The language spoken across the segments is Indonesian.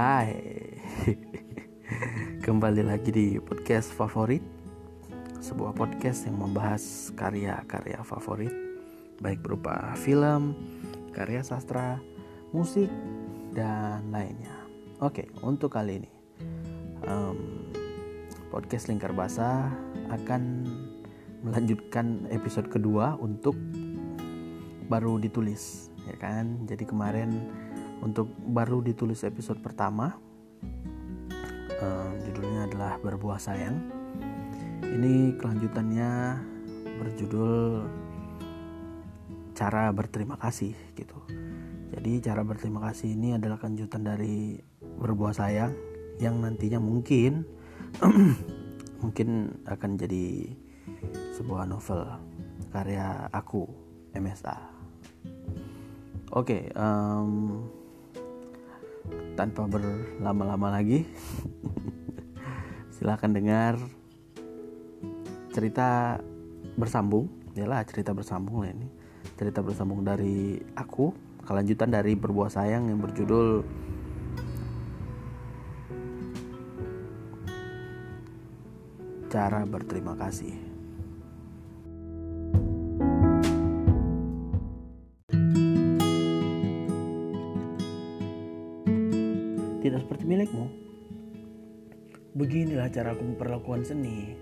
Hai. Kembali lagi di podcast favorit. Sebuah podcast yang membahas karya-karya favorit. Baik berupa film, karya sastra, musik, dan lainnya. Oke, untuk kali ini um, Podcast Lingkar Basah akan melanjutkan episode kedua untuk baru ditulis ya kan? Jadi kemarin untuk baru ditulis episode pertama um, judulnya adalah berbuah sayang ini kelanjutannya berjudul cara berterima kasih gitu jadi cara berterima kasih ini adalah kelanjutan dari berbuah sayang yang nantinya mungkin mungkin akan jadi sebuah novel karya aku MSA. Oke, okay, um, tanpa berlama-lama lagi, silahkan dengar cerita bersambung, lah cerita bersambung ini, cerita bersambung dari aku, kelanjutan dari berbuah sayang yang berjudul cara berterima kasih. Milikmu. Beginilah cara aku memperlakukan seni.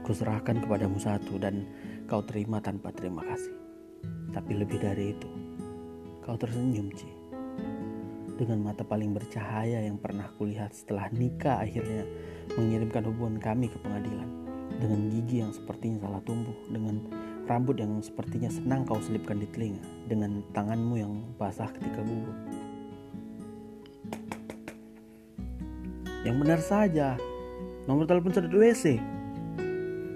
Kuserahkan kepadamu satu dan kau terima tanpa terima kasih. Tapi lebih dari itu, kau tersenyum, Ci. Dengan mata paling bercahaya yang pernah kulihat setelah nikah akhirnya mengirimkan hubungan kami ke pengadilan. Dengan gigi yang sepertinya salah tumbuh, dengan rambut yang sepertinya senang kau selipkan di telinga, dengan tanganmu yang basah ketika gugup Yang benar saja. Nomor telepon sedot WC.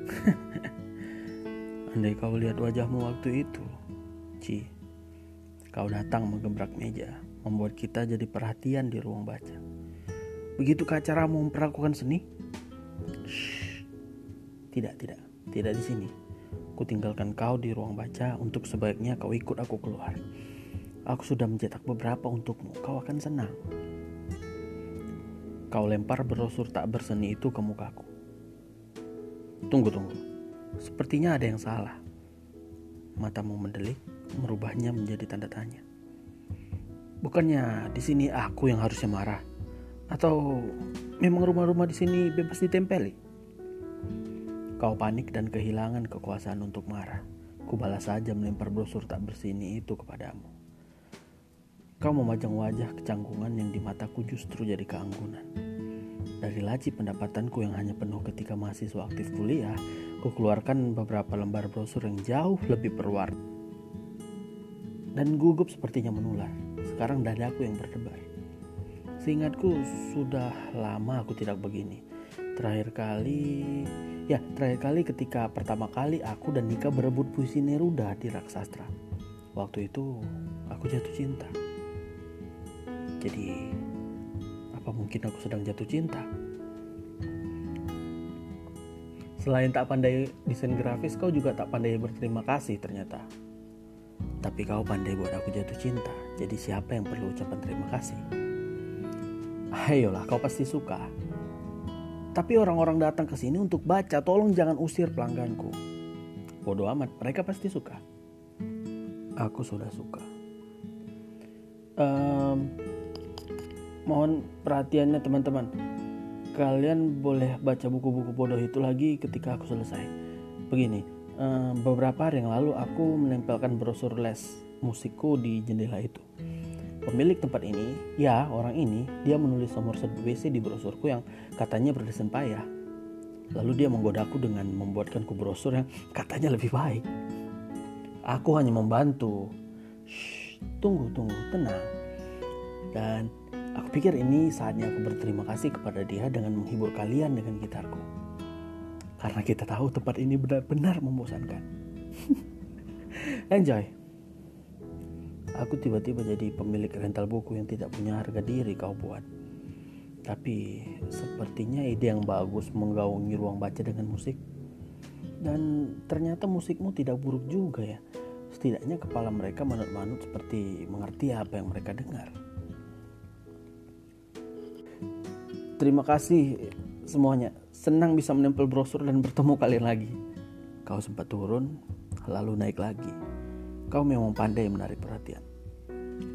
Andai kau lihat wajahmu waktu itu, Ci, kau datang menggebrak meja, membuat kita jadi perhatian di ruang baca. Begitu caramu memperlakukan seni? Shh. Tidak, tidak, tidak di sini. Ku tinggalkan kau di ruang baca untuk sebaiknya kau ikut aku keluar. Aku sudah mencetak beberapa untukmu, kau akan senang. Kau lempar brosur tak berseni itu ke mukaku. Tunggu, tunggu. Sepertinya ada yang salah. Matamu mendelik, merubahnya menjadi tanda tanya. Bukannya di sini aku yang harusnya marah? Atau memang rumah-rumah di sini bebas ditempeli? Kau panik dan kehilangan kekuasaan untuk marah. Kubalas saja melempar brosur tak bersini itu kepadamu. Kau memajang wajah kecanggungan yang di mataku justru jadi keanggunan. Dari laci pendapatanku yang hanya penuh ketika mahasiswa aktif kuliah, ku keluarkan beberapa lembar brosur yang jauh lebih berwarna. Dan gugup sepertinya menular. Sekarang dadaku yang berdebar. Seingatku sudah lama aku tidak begini. Terakhir kali, ya terakhir kali ketika pertama kali aku dan Nika berebut puisi Neruda di Raksastra. Waktu itu aku jatuh cinta. Jadi apa mungkin aku sedang jatuh cinta? Selain tak pandai desain grafis, kau juga tak pandai berterima kasih ternyata. Tapi kau pandai buat aku jatuh cinta. Jadi siapa yang perlu ucapan terima kasih? Ayolah, kau pasti suka. Tapi orang-orang datang ke sini untuk baca, tolong jangan usir pelangganku. Bodoh amat, mereka pasti suka. Aku sudah suka. Um, mohon perhatiannya teman-teman. Kalian boleh baca buku-buku bodoh itu lagi ketika aku selesai. Begini eh, beberapa hari yang lalu aku menempelkan brosur les musikku di jendela itu. Pemilik tempat ini ya orang ini dia menulis nomor WC di brosurku yang katanya berdesain payah. Lalu dia menggodaku dengan membuatkanku brosur yang katanya lebih baik. Aku hanya membantu. Shh, tunggu tunggu tenang. Dan Aku pikir ini saatnya aku berterima kasih kepada dia dengan menghibur kalian dengan gitarku. Karena kita tahu tempat ini benar-benar membosankan. Enjoy. Aku tiba-tiba jadi pemilik rental buku yang tidak punya harga diri kau buat. Tapi sepertinya ide yang bagus menggaungi ruang baca dengan musik. Dan ternyata musikmu tidak buruk juga ya. Setidaknya kepala mereka manut-manut seperti mengerti apa yang mereka dengar. Terima kasih semuanya. Senang bisa menempel brosur dan bertemu kalian lagi. Kau sempat turun, lalu naik lagi. Kau memang pandai menarik perhatian.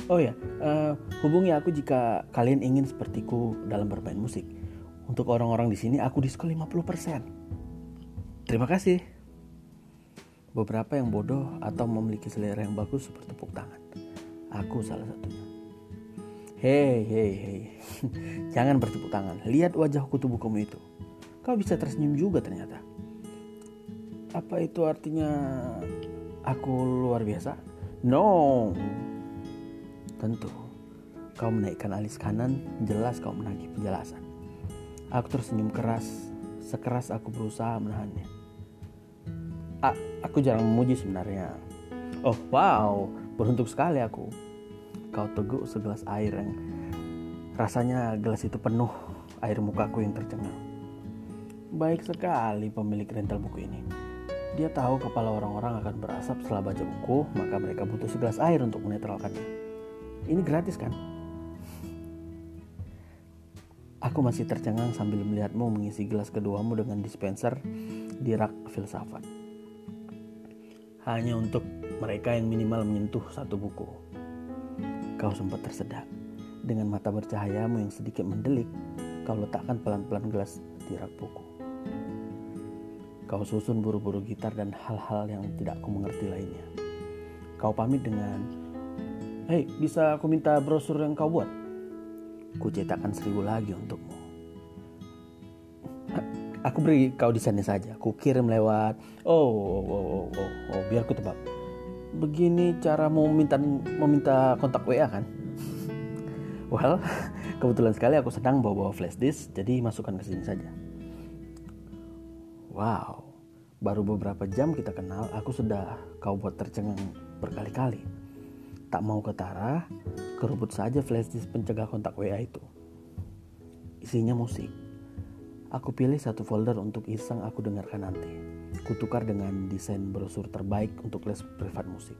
Oh ya, uh, hubungi aku jika kalian ingin sepertiku dalam bermain musik. Untuk orang-orang di sini aku diskon 50%. Terima kasih. Beberapa yang bodoh atau memiliki selera yang bagus seperti tepuk tangan. Aku salah satunya. Hei, hei, hei. Jangan bertepuk tangan. Lihat wajah kutu bukumu itu. Kau bisa tersenyum juga ternyata. Apa itu artinya aku luar biasa? No. Tentu. Kau menaikkan alis kanan, jelas kau menagih penjelasan. Aku tersenyum keras, sekeras aku berusaha menahannya. A aku jarang memuji sebenarnya. Oh wow, beruntung sekali aku kau teguk segelas air yang rasanya gelas itu penuh air mukaku yang tercengang. Baik sekali pemilik rental buku ini. Dia tahu kepala orang-orang akan berasap setelah baca buku, maka mereka butuh segelas air untuk menetralkannya. Ini gratis kan? Aku masih tercengang sambil melihatmu mengisi gelas keduamu dengan dispenser di rak filsafat. Hanya untuk mereka yang minimal menyentuh satu buku. Kau sempat tersedak. Dengan mata bercahayamu yang sedikit mendelik, kau letakkan pelan-pelan gelas di rak buku. Kau susun buru-buru gitar dan hal-hal yang tidak aku mengerti lainnya. Kau pamit dengan, Hei, bisa aku minta brosur yang kau buat? Ku cetakkan seribu lagi untukmu. Aku beri kau desainnya saja. Ku kirim lewat. Oh, oh, oh, oh, oh, oh biar ku tebak begini cara mau meminta meminta kontak WA kan? Well, kebetulan sekali aku sedang bawa-bawa flash disk, jadi masukkan ke sini saja. Wow, baru beberapa jam kita kenal, aku sudah kau buat tercengang berkali-kali. Tak mau ketara, kerubut saja flash disk pencegah kontak WA itu. Isinya musik. Aku pilih satu folder untuk iseng aku dengarkan nanti kutukar dengan desain brosur terbaik untuk les privat musik.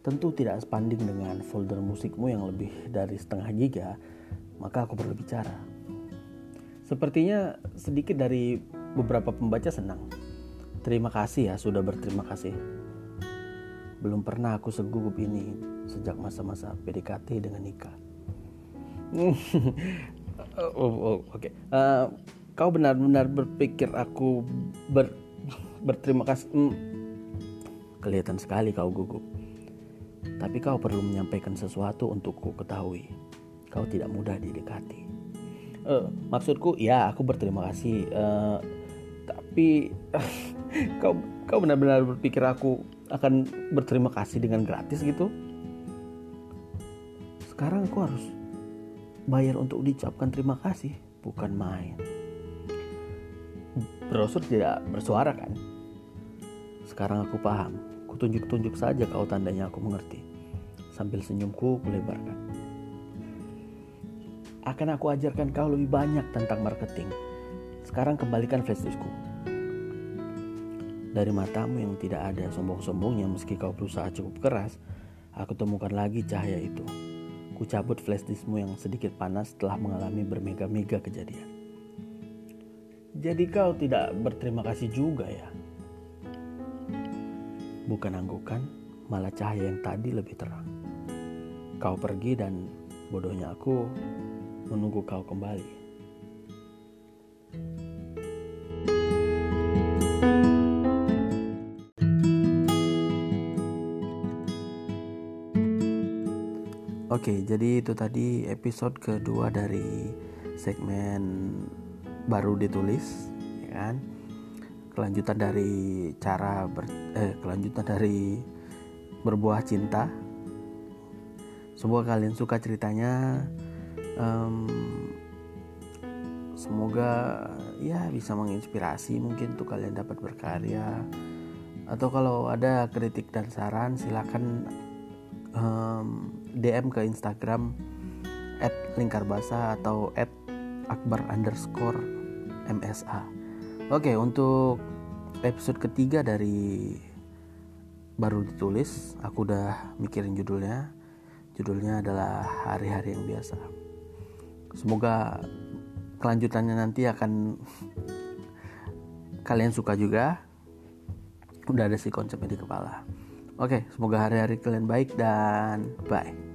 Tentu tidak sebanding dengan folder musikmu yang lebih dari setengah giga, maka aku perlu bicara. Sepertinya sedikit dari beberapa pembaca senang. Terima kasih ya sudah berterima kasih. Belum pernah aku segugup ini sejak masa-masa PDKT dengan Nika. oh, oh, oh oke. Okay. Uh, eh, kau benar-benar berpikir aku ber berterima kasih. Hmm, kelihatan sekali kau gugup. Tapi kau perlu menyampaikan sesuatu untukku ketahui. Kau tidak mudah didekati. Uh, maksudku, ya aku berterima kasih. Uh, tapi kau kau benar-benar berpikir aku akan berterima kasih dengan gratis gitu? Sekarang aku harus bayar untuk diucapkan terima kasih, bukan main brosur tidak bersuara kan? Sekarang aku paham. Kutunjuk-tunjuk saja kau tandanya aku mengerti. Sambil senyumku kulebarkan. Akan aku ajarkan kau lebih banyak tentang marketing. Sekarang kembalikan flash diskku. Dari matamu yang tidak ada sombong-sombongnya meski kau berusaha cukup keras, aku temukan lagi cahaya itu. Ku cabut flash diskmu yang sedikit panas setelah mengalami bermega-mega kejadian. Jadi kau tidak berterima kasih juga ya? Bukan anggukan, malah cahaya yang tadi lebih terang. Kau pergi dan bodohnya aku menunggu kau kembali. Oke, jadi itu tadi episode kedua dari segmen baru ditulis ya kan? Kelanjutan dari cara ber, eh, kelanjutan dari berbuah cinta. Semoga kalian suka ceritanya. Um, semoga ya bisa menginspirasi mungkin untuk kalian dapat berkarya. Atau kalau ada kritik dan saran silakan um, DM ke Instagram at lingkarbasa atau at akbar underscore msa oke untuk episode ketiga dari baru ditulis aku udah mikirin judulnya. Judulnya adalah hari-hari yang biasa. Semoga kelanjutannya nanti akan kalian suka juga. Udah ada sih konsepnya di kepala oke semoga hari-hari kalian baik dan bye